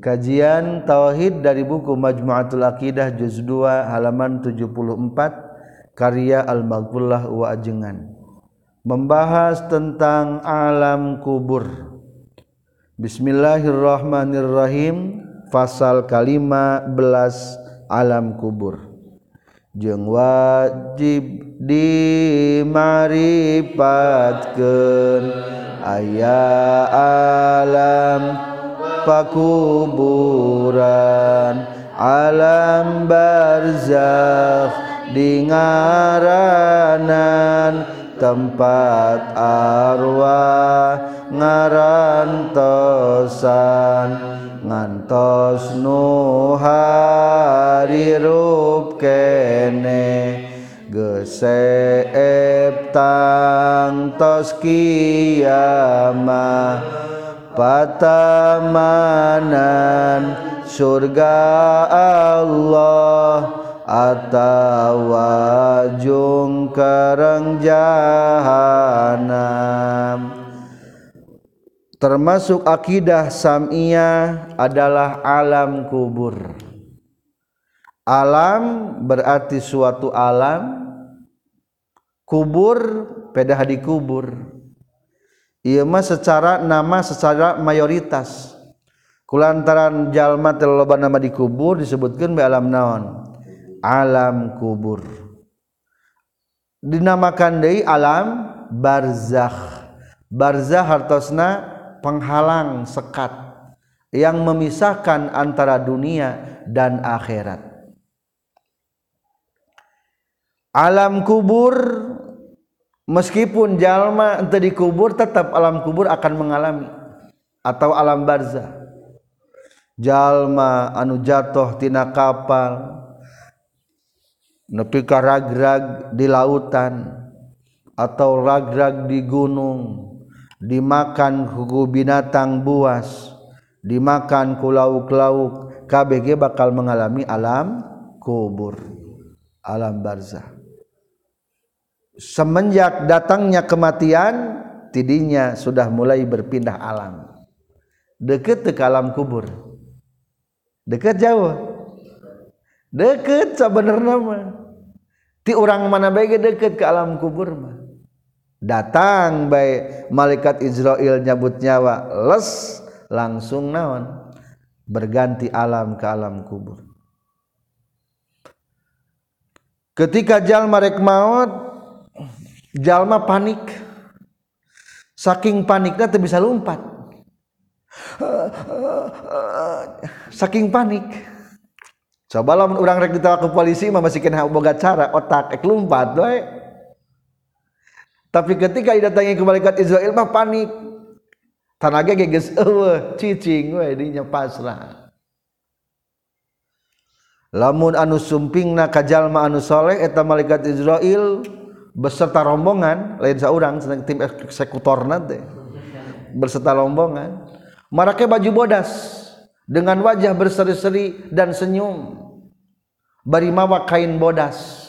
Kajian Tauhid dari buku Majmu'atul Aqidah Juz 2 halaman 74 karya Al-Maghfullah wa Ajengan. Membahas tentang alam kubur. Bismillahirrahmanirrahim. Fasal kalima belas alam kubur. Jeung wajib dimarifatkeun aya alam pakuburan alam barzakh di ngaranan tempat arwah ngarantosan ngantos nu harirupkene geseep tangtos kiamah patamanan surga Allah atawajung karang jahanam. Termasuk akidah samiyah adalah alam kubur. Alam berarti suatu alam kubur pedah di kubur. Iya mah secara nama secara mayoritas. Kulantaran jalma teloba nama dikubur disebutkan be alam naon? Alam kubur. Dinamakan deui alam barzakh. Barzakh hartosna penghalang sekat yang memisahkan antara dunia dan akhirat. Alam kubur meskipun jalma ente dikubur tetap alam kubur akan mengalami. Atau alam barzah jalma anu jatuh tina kapal nepi ka ragrag di lautan atau ragrag di gunung dimakan ku binatang buas dimakan ku lauk-lauk KBG bakal mengalami alam kubur alam barzah semenjak datangnya kematian tidinya sudah mulai berpindah alam. Deket ke alam kubur. Deket jauh. Deket sebenarnya mah. Ti orang mana baik deket ke alam kubur mah. Datang baik. Malaikat Israel nyabut nyawa. Les langsung naon? Berganti alam ke alam kubur. Ketika jalma rek maut jalma panik. Saking paniknya tuh bisa lompat. Saking panik. Coba lah orang rek ditawa ke polisi mah masih kena boga cara otak ek lompat doy tapi ketika didatangi ke malaikat Israel mah panik. Tanaga geges eueuh cicing we dinya pasrah. Lamun anu sumpingna ka jalma anu soleh eta malaikat Israel beserta rombongan lain seorang tim eksekutor nanti. Berserta rombongan. Marakai baju bodas dengan wajah berseri-seri dan senyum. Bari mawa kain bodas.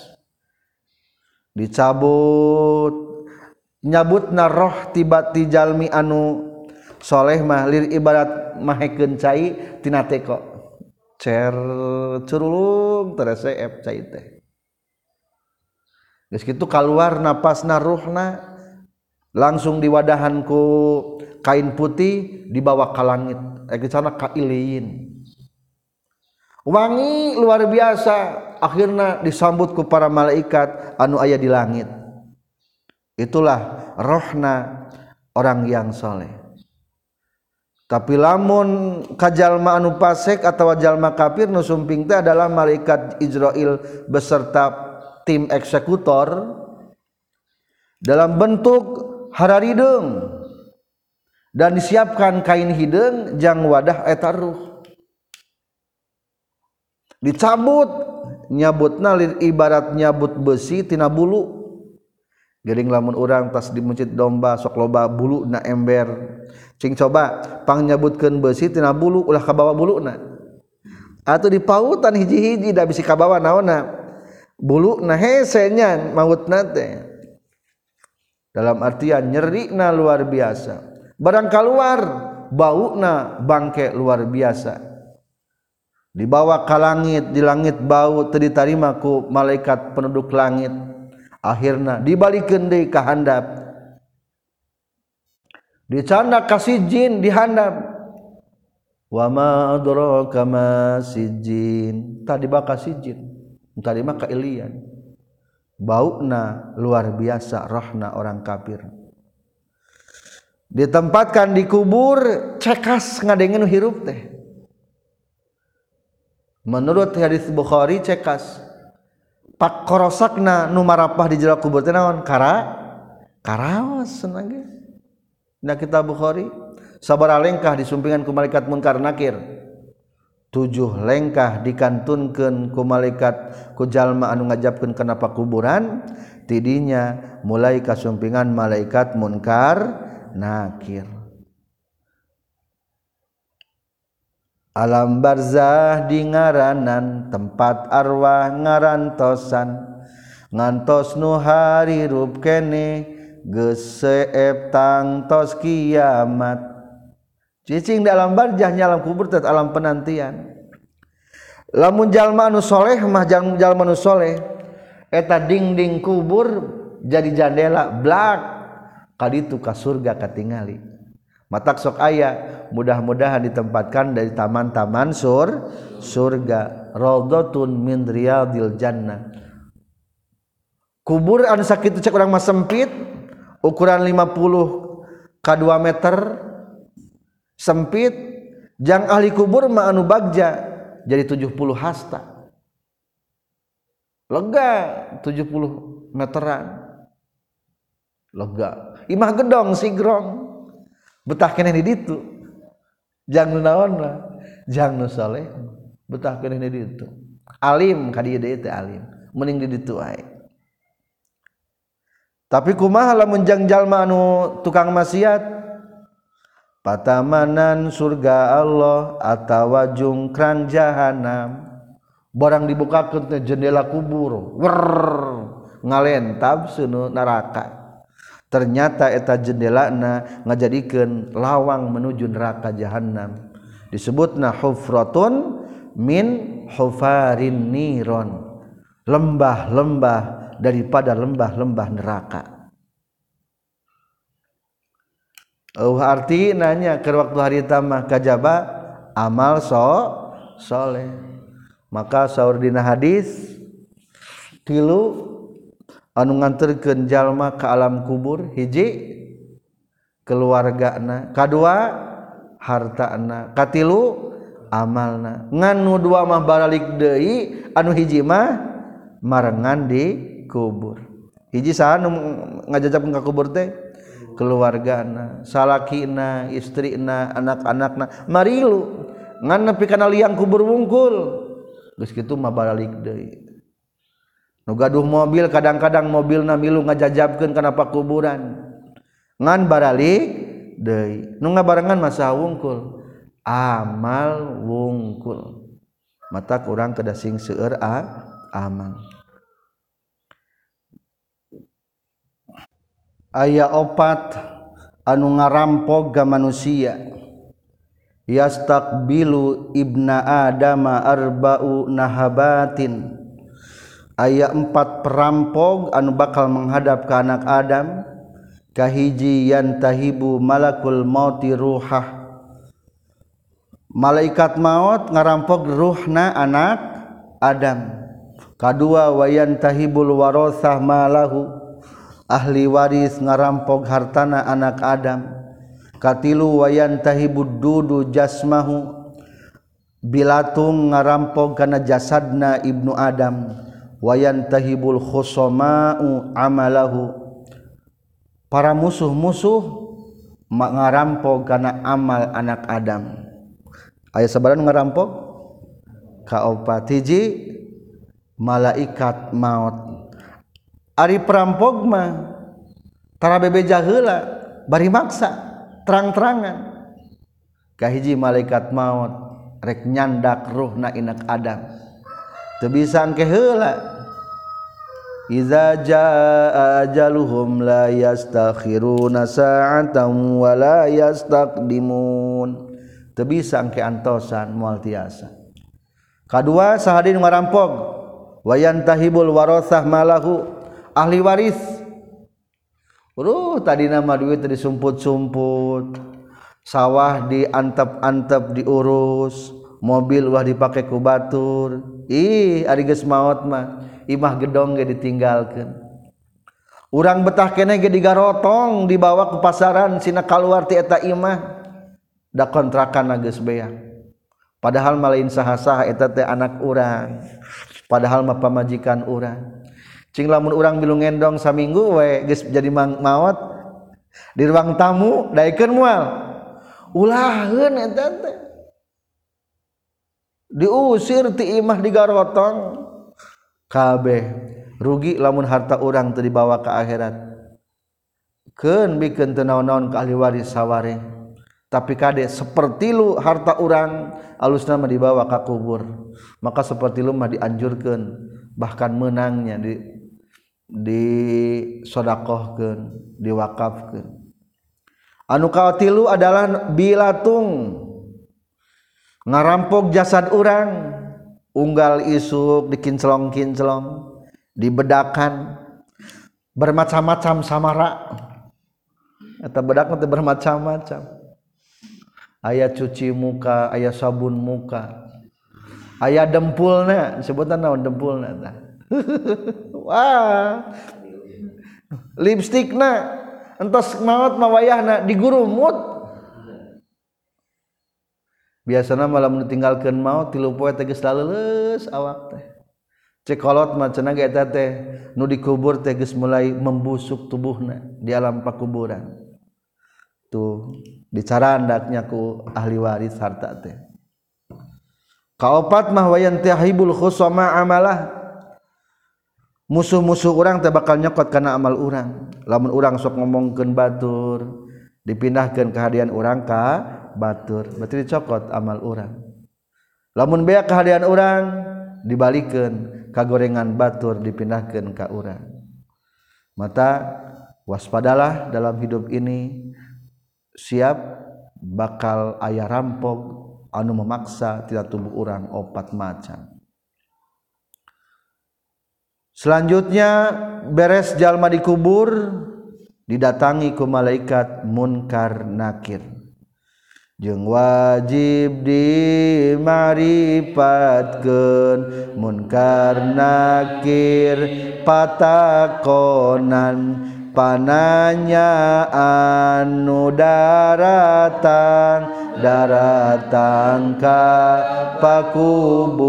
Dicabut. Nyabutna roh tibati jalmi anu. Soleh mah lir ibarat mahekeun cai tina teko. Cer curulung tereseep cai teh. itu keluar nafasna ruhna langsung diwadahanku kain putih dibawa ke langit. Eh, sana kailiin wangi luar biasa akhirnya disambut ku para malaikat anu ayah di langit. Itulah rohna orang yang soleh. Tapi lamun kajalma anu pasek atau jalma kafir nusumping teh adalah malaikat Israel beserta tim eksekutor dalam bentuk hara hidung dan disiapkan kain hidung jang wadah etaruh. Dicabut nyabut nalir ibarat nyabut besi tina bulu. Gering lamun orang tas di masjid domba sok loba bulu na ember. Cing coba pang nyabutkan besi tina bulu ulah kabawa bulu na. Atau di pautan hiji-hiji dah bisi kabawa naona bulu nah hesenya maut nate. Dalam artian nyeri na luar biasa. Barang keluar bau na bangke luar biasa. Dibawa ka langit di langit bau territarimaku malaikat penduduk langit. Akhirnya dibalik Kende kehandap dicanda kasih jin dihandap wamajin tadi tarima keilian bauna luar biasa rohna orang kafir. Ditempatkan di kubur cekas ngadengin hirup teh. Menurut hadis Bukhari cekas. Pak korosakna numarapah di jero kubur teh naon? Kara karawas senang nah kita Bukhari. Sabar alengkah disumpingan ku malaikat munkar nakir. Tujuh lengkah dikantunkeun ku malaikat ku jalma anu ngajabkeun kenapa kuburan? Tidinya mulai kasumpingan malaikat munkar nakir. Alam barzah di ngaranan tempat arwah ngarantosan. Ngantos nu hari rup kene geseep tang tos kiamat cicing di alam barjah nyalam kubur tet alam penantian. Lamun jalma anu soleh mah jalma anu soleh eta dinding kubur jadi jandela blak. Kaditu ka surga katingali. Matak sok aya mudah-mudahan ditempatkan dari taman-taman sur surga. Raudhatun min riyadil jannah. Kubur anu sakit cek orang mah sempit ukuran 50 ka 2 meter sempit. Jang ahli kubur ma anu bagja jadi 70 hasta. Lega 70 meteran. Lega. Imah gedong sigrong betah kene di ditu. Jang naon jang nu saleh. Betah kene di ditu. Alim kadieu deui teh alim. Mending di ditu ae. Tapi kumaha lamun jang jalma anu tukang maksiat? Patamanan surga Allah atawa jungkran jahanam. Barang dibukakeun teh jendela kubur wer ngalentab sunu neraka. Ternyata eta jendelana ngajadikeun lawang menuju neraka jahanam. Disebutna hufratun min hufarin niron. Lembah-lembah daripada lembah-lembah neraka Uh, arti nanya ke waktu hari tamah kajaba amal so soleh. Maka sahur dina hadis tilu anu nganterkeun jalma ke alam kubur hiji keluargana. Kadua hartana. Katilu amalna. Ngan nu dua mah baralik deui anu hiji mah marengan di kubur. Hiji saha nu ngajajap ka kubur teh? keluargana salakina istrina anak-anakna. Marilu ngan nepi kana liang kubur wungkul. Geus kitu mah baralik deui. Nu gaduh mobil kadang-kadang mobilna milu ngajajabkeun kana pakuburan. Ngan baralik deui. Nu ngabarengan masa wungkul. Amal wungkul. Mata kurang kedasing seueur amal. aya opat anu ngarampok ga manusia. Yastakbilu ibna adama arba'u nahabatin. Aya empat perampok anu bakal menghadap ke anak Adam. Kahiji yantahibu malakul mauti ruhah. Malaikat maut ngarampok ruhna anak Adam. Kedua wayantahibul warosah malahu. ahli waris ngarampok hartana anak Adam. Katilu wayan tahibud dudu jasmahu. Bilatung ngarampok kana jasadna ibnu Adam. Wayan tahibul khusoma'u amalahu. Para musuh-musuh ngarampok kana amal anak Adam. Ayat sabaran ngarampok? Kaopat hiji malaikat maut. Ari perampok mah tara bebe jahela bari maksa terang-terangan. Kahiji malaikat maut rek nyandak ruhna inak adam. Teu bisa engke heula. Iza jaa ajaluhum la yastakhiruna sa'atan wa la yastaqdimun. Teu bisa engke antosan moal tiasa. Kadua sahadin marampok wayantahibul warasah malahu. ahli waris. Uh tadi nama duit disumput-sumput sawah diantep-antep diurus. Mobil wah dipakai ku batur. Ih ari geus maot mah. Imah gedong ge ditinggalkeun. Urang betah kene ge digarotong dibawa ke pasaran sina kaluar ti eta imah da kontrakan geus beang padahal malain saha-saha eta teh anak urang. Padahal mah pamajikan urang. cing lamun urang bilu ngendong saminggu we geus jadi maot di ruang tamu daikeun moal ulaheun eta teh. Diusir ti imah digarotong kabeh rugi lamun harta urang teu dibawa ke akhirat. Keun bikeun teu naon-naon ka ahli waris saware tapi kade seperti lu harta urang alusna mah dibawa ka kubur. Maka seperti lu mah dianjurkeun bahkan menangnya di dishodaohkan diwakafkan anuukatilu adalah bilatung. Ngarampok jasad orang unggal isuk dikinclong-kinclong dibedakan bermacam-macam samara. Atau bedak nanti bermacam-macam. Ayah cuci muka ayah sabun muka ayah dempulna sebutan naon dempulna tah? Wah. Lipstikna entos maut mawayahna digurumut. Biasana malam ditinggalkan maut tilu poe teh geus awak teh. Cekolot macana ge eta teh nu dikubur teh geus mulai membusuk tubuhna di alam pakuburan. Tuh dicarandaknya ku ahli waris harta teh. Kaopat mah wayan tahibul khusama amalah musuh-musuh orang tak bakal nyokot karena amal orang. Lamun orang sok ngomongkan batur dipindahkan kehadian orang ka batur berarti dicokot amal orang. Lamun bea kehadian orang dibalikan kagorengan batur dipindahkan ke orang. Mata waspadalah dalam hidup ini siap bakal ayah rampok anu memaksa tidak tubuh orang opat macam. Selanjutnya beres jalma dikubur didatangi ku malaikat munkar nakir. Jeung wajib di maripatkeun munkar nakir patakonan pananya anu daratan daratan ka pakuburan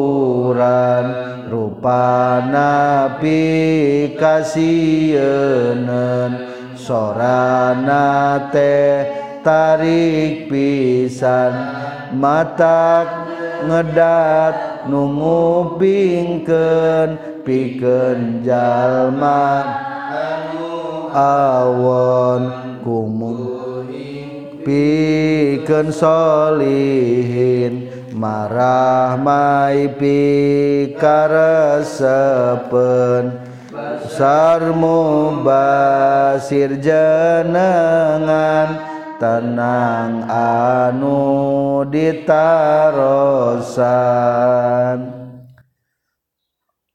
rupana nabi kasieun sorana teh tarik pisan. Mata ngedat nungupingkeun pikeun jalma. Awon kumun pikeun solihin marah mai pikaresepen sarmu basir jenengan tenang anu ditarosan.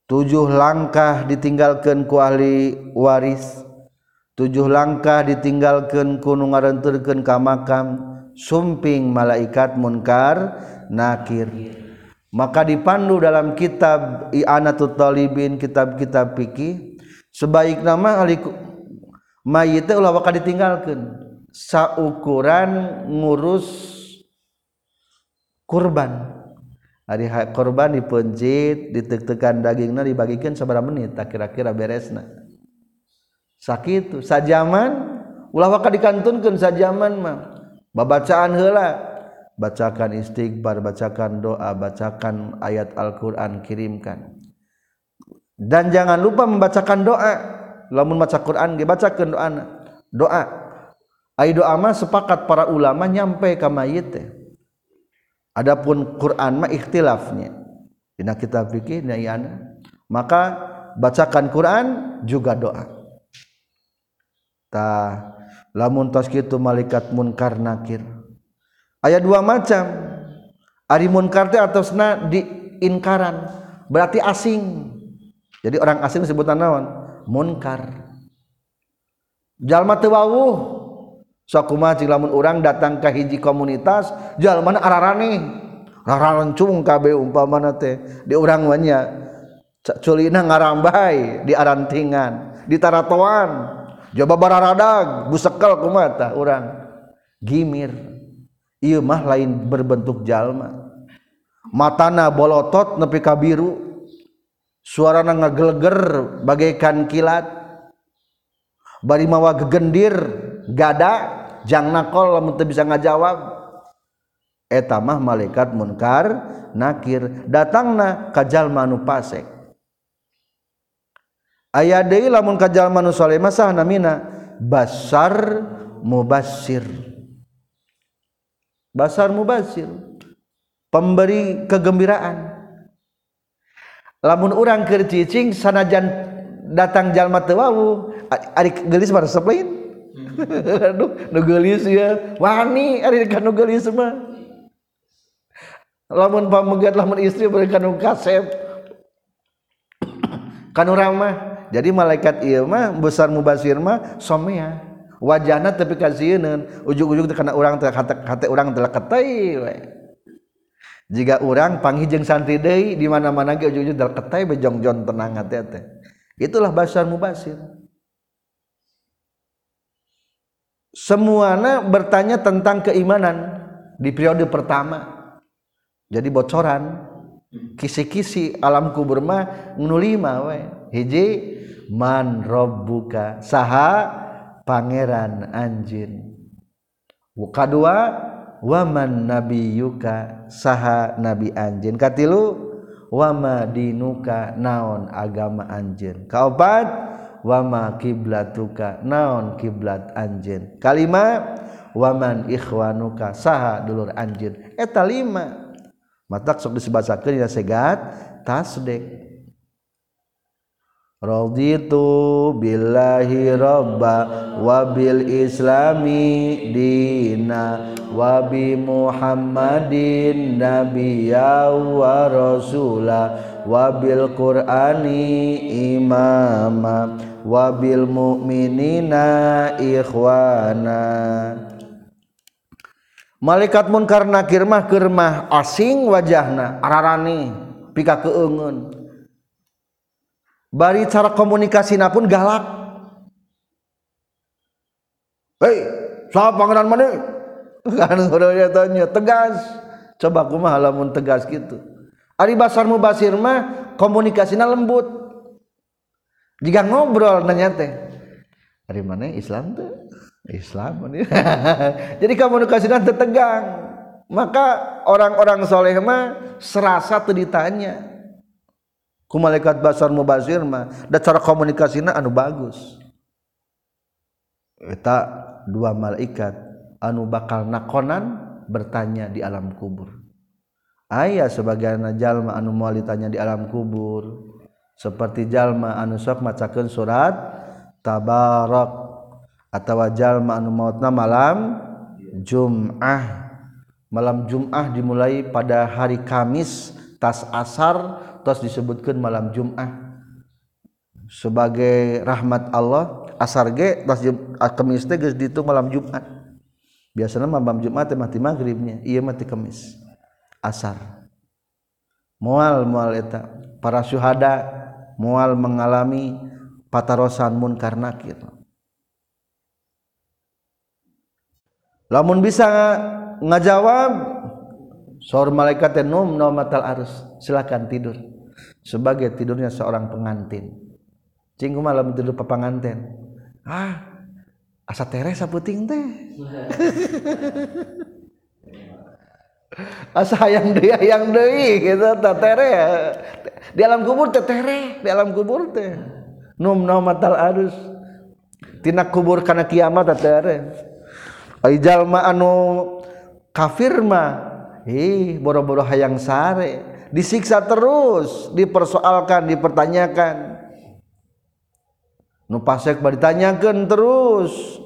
Tujuh langkah ditinggalkan ku ahli waris. tujuh langkah ditinggalkan kuno ngarenturkan ka makam sumping malaikat munkar nakir. Maka dipandu dalam kitab i'anatut talibin kitab-kitab fikih. Sebaik nama alik mayit ulah bakal ditinggalkan. Saukuran ngurus kurban. Hari kurban dipencit ditek-tekan dagingnya dibagikan seberapa menit kira-kira beresna. sakit sajaman. Ulah waka dikantunkan sajaman mah babacaan hela bacakan istighfar bacakan doa bacakan ayat Al-Qur'an kirimkan. Dan jangan lupa membacakan doa. Lamun maca Quran dibacakan doa doa. Ai doa mah sepakat para ulama nyampe ka mayit teh. Adapun Quran mah ikhtilafnya. Dina kitab fikih maka bacakan Quran juga doa. ta lamun tos kitu malaikat munkar nakir. Aya dua macam. Ari munkar teh atosna diinkaran berarti asing. Jadi orang asing sebutan naon? Munkar. Jalma teu wawuh. Sok cing lamun urang datang ka hiji komunitas jalma ararane rarancung kabeh umpamana teh. Di urang wanya culina ngarambai di arantingan di taratoan. Coba bararadag busekal kumata orang gimir. Ieu mah lain berbentuk jalma. Matana bolotot nepi ka biru. Suarana ngegeleger bagaikan kilat. Bari mawa gegendir gada jang nakol lamun teu bisa ngajawab. Eta mah malaikat munkar nakir datangna ka jalma nu pasek. aya deui lamun kajal manusale mah sah namina basar mubasir basar mubasir pemberi kegembiraan. Lamun urang keur cicing sanajan datang jalma teu wawu ari geulis mah resep lain. Hmm. Aduh nu geulis ya wani ari kanu geulis mah. Lamun pamegat lamun istri bari kanu kasep kanu ramah jadi malaikat ieu mah besar mubasir mah somea wajahna tapi kana urang teh hate urang teh ketei we. Jika orang panghijeng santri deui di mana-mana ge ujug-ujug teh ketei bejongjon tenang hati teh. Itulah basar mubasir. Semuanya bertanya tentang keimanan di periode pertama. Jadi bocoran kisi-kisi alam kubur mah nulima we. Hiji man robbuka saha pangeran anjin. Kadua waman nabi yuka saha nabi anjin. Katilu wama dinuka naon agama anjin. Kaopat wama kiblatuka naon kiblat anjin. Kalima waman ikhwanuka. Saha dulur anjin. Eta lima. Matak sok disebasakeun dina segat tasdek. Raditu billahi robba wabil islami dina wabi muhammadin nabiyya wa rasula wabil qur'ani imama wabil mu'minina ikhwana. Malaikat munkar nakir mah keur mah asing wajahna ararani pika keungeun bari cara komunikasi pun galak. Hei siapa pangeran mana? Kan udah tanya tegas. Coba aku mah lamun tegas gitu. Ari basar mubasir mah komunikasinya lembut. Jika ngobrol nanya teh dari mana? Islam tuh Islam jadi komunikasinya tegang maka orang-orang soleh mah serasa tuh ditanya ku malaikat basar mubazir mah da cara komunikasina anu bagus. Eta dua malaikat anu bakal nakonan bertanya di alam kubur. Ayah sebagian jalma anu moal ditanya di alam kubur. Seperti jalma anu sok macakeun surat tabarak atau jalma anu mautna malam jum'ah. Malam jum'ah dimulai pada hari Kamis tas asar disebutkan malam Jumat sebagai rahmat Allah asar ge kemis itu malam Jumat biasanya malam Jumat mati maghribnya ia mati kemis. Asar. Mual mual eta. Para syuhada mual mengalami patarosan munkar nakir. Lamun bisa ngajawab sor malaikat num no matal arus. Silakan tidur sebagai tidurnya seorang pengantin. Cinggu malam tidur pepanganten ah asa teresa puting teh. Asa hayang deui hayang deui gitu teh tere. Di alam kubur teh tere di alam kubur teh. Num no matal arus tina kubur kana kiamat teh tere. Ai jalma anu kafir mah ih boro-boro hayang sare. Disiksa terus dipersoalkan dipertanyakan. Nu pasek ditanyakan terus.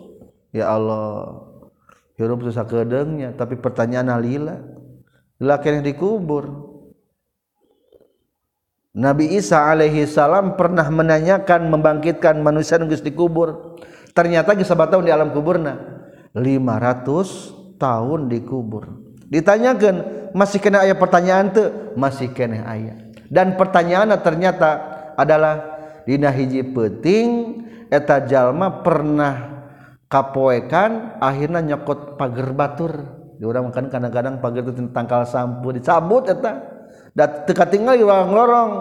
Ya Allah hirup susah kedengnya tapi pertanyaan alila lila kena dikubur. Nabi Isa alaihissalam pernah menanyakan membangkitkan manusia nunggus dikubur. Ternyata bisa tahun di alam kuburna. 500 tahun dikubur. Ditanyakan masih kena ayah pertanyaan tuh masih kena ayah. Dan pertanyaannya ternyata adalah Dina hiji peting eta jalma pernah kapoekan akhirnya nyokot pagar batur. Diurang kan kadang-kadang pagar itu tangkal sampo dicabut eta. Dan teka tinggal di ruang lorong.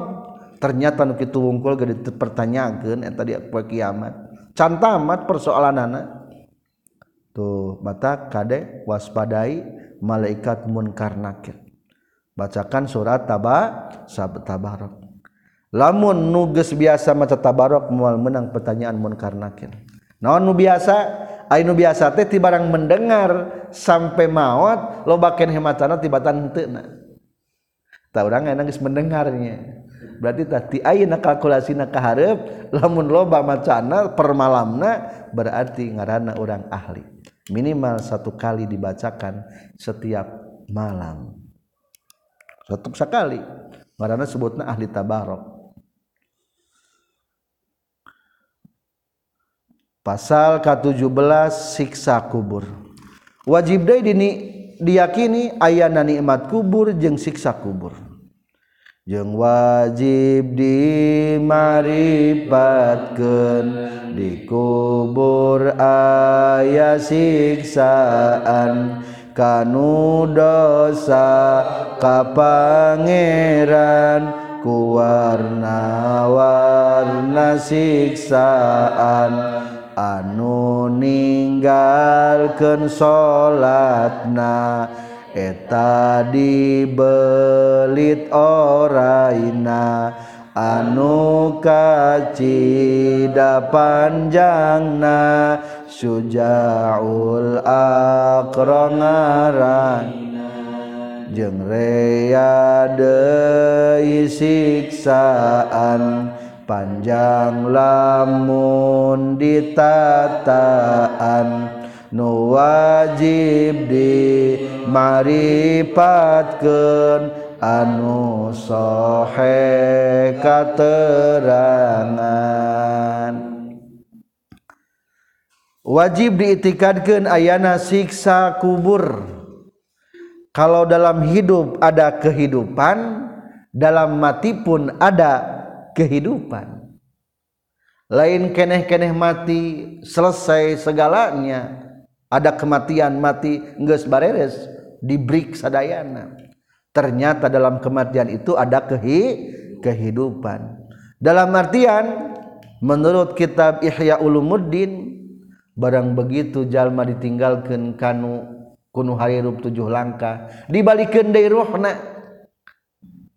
Ternyata nu kitu wungkul gede pertanyakan eta dia poe kiamat. Can tamat persoalan anak tuh batak kade waspadai malaikat munkar nakir bacakan surat taba sab tabarok. Lamun nuges biasa maca tabarok mual menang pertanyaan munkar nakir naon nu biasa? Ainu biasa teh tibarang mendengar sampai maut lo hematana tibatan henteuna. Tak orang enak mendengarnya. Berarti tadi ayeuna kalkulasina kaharep lamun loba macana per malamna berarti ngaranna orang ahli. Minimal satu kali dibacakan setiap malam. Satu sekali. Ngaranna sebutna ahli tabarok pasal ke-17 siksa kubur. Wajib deui dini diyakini ayana nikmat kubur jeung siksa kubur jeung wajib dimaripatkeun di kubur aya siksaan. Kanu dosa ka pangeran ku warna-warna siksaan. Anu ninggalkeun salatna eta dibelit oraina anu kacida panjangna sujaul akrongaran jeung rea deui siksaan panjang lamun ditataan nu wajib di maripatkeun anu sohe katerangan. Wajib diitikadkan ayana siksa kubur. Kalau dalam hidup ada kehidupan dalam mati pun ada kehidupan. Lain keneh-keneh mati selesai segalanya. Ada kematian mati geus bareres dibrik sadayana ternyata dalam kematian itu ada kehi kehidupan. Dalam artian menurut kitab Ihya Ulumuddin barang begitu jalma ditinggalkan kanu kuno harirup tujuh langkah. Dibalikin dari rohna.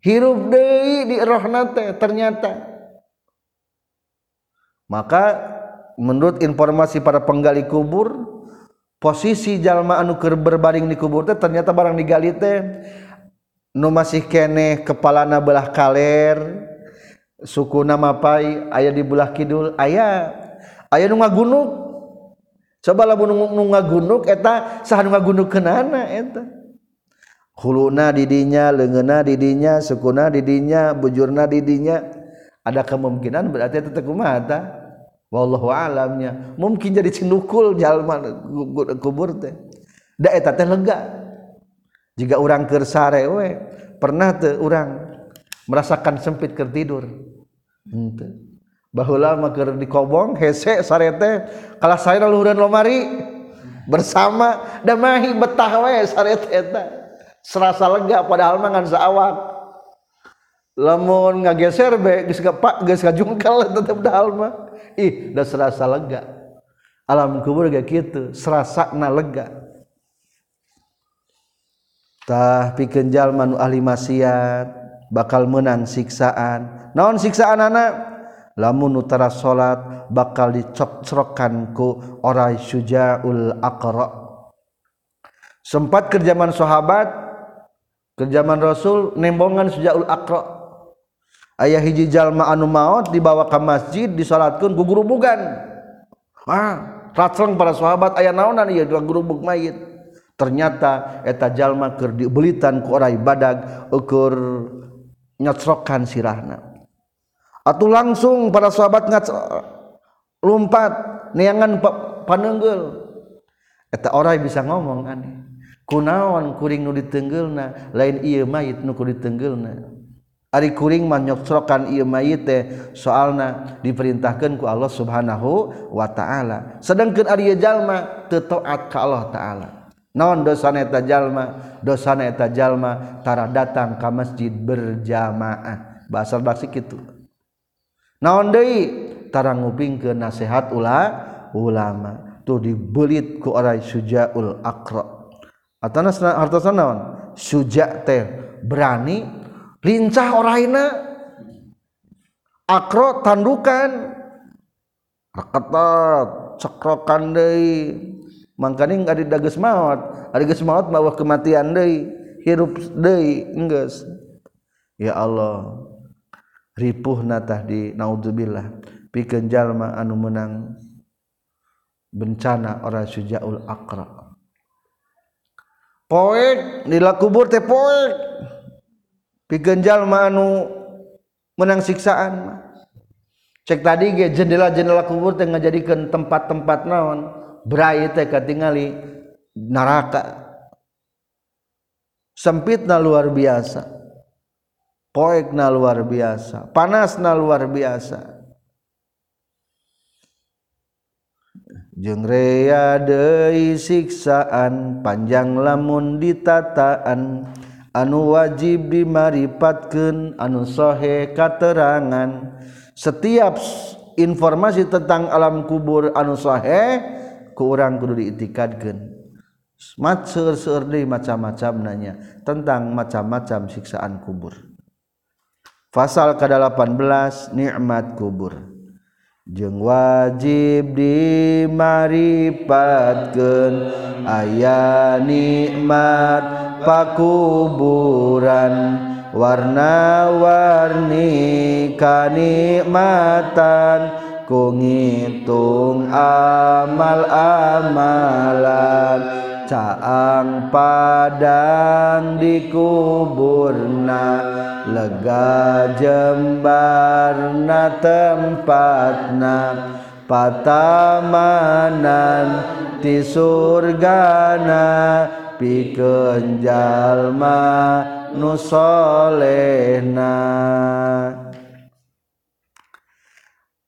Hirup deui di rohna teh ternyata. Maka menurut informasi para penggali kubur posisi jalma anuker berbaring di kubur teh ternyata barang digali teh. Nu masih kene kepalana belah kaler. Suku nama pai ayah di belah kidul ayah ayah nu ngagunuk. Coba lah nu ngagunuk eta sah nu ngagunuk kenana eta. Huluna didinya lengena didinya sukuna didinya bujurna didinya. Ada kemungkinan berarti itu teku mata wallahu alamnya. Mungkin jadi cinukul jalma kubur teh. Da eta teh lega. Jika orang keur we. Pernah teh orang merasakan sempit keur tidur. Hmm, Henteu baheula mah keur dikobong hese sare teh. Kalah saya luhureun lomari. Bersama dan mahi betah we sare teh serasa lega padahal mah ngan saawak lamun ngageser be geus pak geus kajungkal tetep dahal mah. Ih da serasa lega. Alam kubur ge kitu serasana lega. Tah pikeun jalma nu ahli maksiat bakal menang siksaan. Naon siksaan anak lamun utara salat bakal dicocrokan ku orai syujaul aqra. Sempat kerjaman sahabat zaman Rasul nembongan sejakul Akro ayah hiji jalma anu maut dibawa ke masjid disalatkan ku gurubugan ratleng para sahabat ayah naonan ieu dua gurubug mayit? Ternyata eta jalma keur dibelitan ku orai badag ukur nyocrokan sirahna. Atau langsung para sahabat ngat lompat neangan panenggel. Eta orai bisa ngomong aneh kunaon kuring nu ditenggelna lain ieu mayit nu ku ditenggelna Ari kuring manyoksrokan ieu mayit teh soalna diperintahkeun ku Allah Subhanahu wa taala. Sedangkeun ari jalma teu taat ka Allah taala. Naon dosana eta jalma? Dosana eta jalma tara datang ka masjid berjamaah. Bahasa baksi kitu. Naon deui? Tara ngupingkeun nasihat ula ulama. Tuh dibelit ku orang sujaul akra. Atanasna hartosana naon? Suja teh berani lincah oraina akro tandukan. Ketat cekrokan deui mangkani nggak didages maut. Ada geus maut bawa kematian deui hirup deui enggeus ya Allah ripuh natah di naudzubillah pikeun jalma anu menang bencana orang sujaul akra. Poek nila kubur teh poek. pigenjal manu menang siksaan cek tadi ge jendela-jendela kubur teh ngajadikeun tempat-tempat naon brai teh katingali neraka sempitna luar biasa. Poekna luar biasa. Panasna luar biasa. Jengrea deui siksaan panjang lamun ditataan. anu wajib dimaripatkan anushohe katerangan. Setiap informasi tentang alam kubur anushohe kurang kudu diitikadkan matsur seur macam-macam nanya tentang macam-macam siksaan kubur. Pasal ke-18 nikmat kubur. Jeung wajib dimaripatkan ayah nikmat pakuburan warna-warni kanikmatan ku ngitung amal-amalan caang padang dikuburna lega jembarna tempatna patamanan ti surgana pikeun jalma nu solehna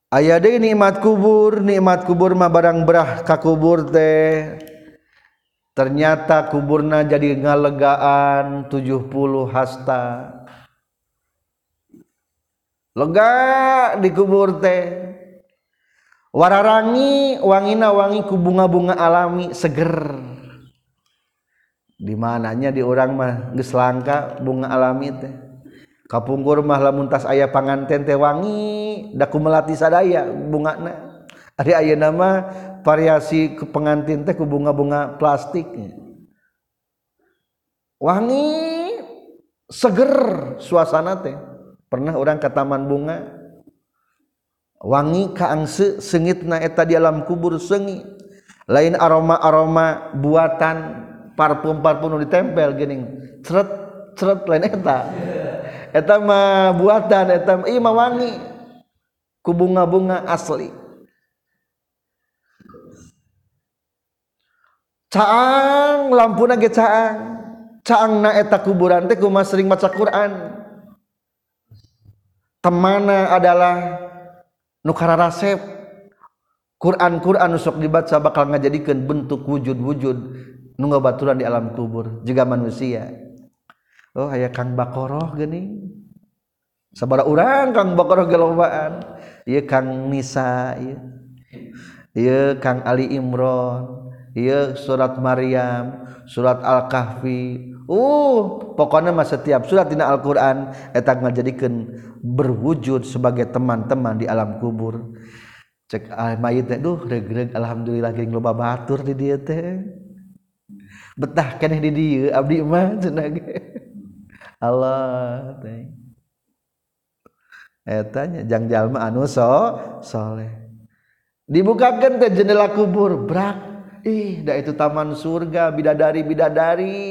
Aya deui nikmat kubur, nikmat kubur mah barang berah ka kubur teh. Ternyata kuburna jadi ngalegaan 70 hasta. Lega di kubur teh. Wararangi wangina wangi ku bunga-bunga alami seger. di mananya di orang mah geus langka bunga alami teh. Kapungkur mah lamun tas aya panganten teh wangi daku melati sadaya bunga na ari aya nama variasi ke pengantin teh ku bunga-bunga plastik. Wangi seger suasana teh. Pernah orang ke taman bunga wangi kaangse sengit na eta di alam kubur sengi. Lain aroma-aroma buatan. parfum parfum ditempel gini. Ceret ceret lain eta. Eta mah buatan eta ieu mah wangi. Ku bunga-bunga asli. Caang lampuna ge caang. Caangna eta kuburan teh kumaha sering maca Quran. Temana adalah nu kararasep. Quran Quran sok dibaca bakal ngajadikeun bentuk wujud-wujud. nunggu baturan di alam kubur juga manusia. Oh ayah kang bakoroh gini. Sabara orang kang bakoroh gelobaan iya kang nisa iya iya kang ali imron. Iya surat maryam surat al kahfi Uh, pokoknya mah setiap surat dina Al-Quran etak ngajadikan berwujud sebagai teman-teman di alam kubur. Cek ah, mayit teh, duh reg-reg alhamdulillah geuning loba batur di dia teh. Betah keneh di dieu abdi mah cenah Allah tanya jang jalma anu so soleh. Dibukakan ke jendela kubur brak. Ih dah itu taman surga bidadari bidadari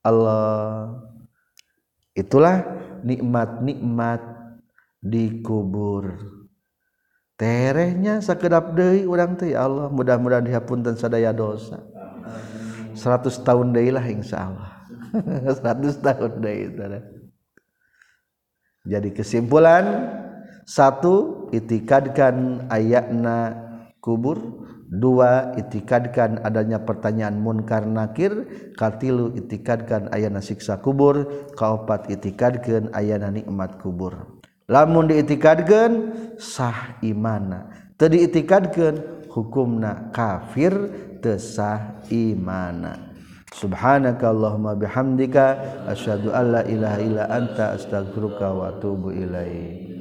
Allah. Itulah nikmat-nikmat dikubur terehnya sekedap Dewi orang tuh ya Allah mudah-mudahan dihapun dan sadaya dosa 100 tahun Dewi lah insya Allah. 100 tahun Dewi jadi kesimpulan satu itikadkan ayatna kubur. Dua itikadkan adanya pertanyaan munkar nakir. Katilu itikadkan ayana siksa kubur. Kaopat itikadkan ayana nikmat kubur. Lamun diitikadkan sah imana. Tadi itikadkan hukumna kafir tesah imana. Subhanakallahumma bihamdika asyhadu alla ilaha illa anta astaghfiruka wa atubu ilaik.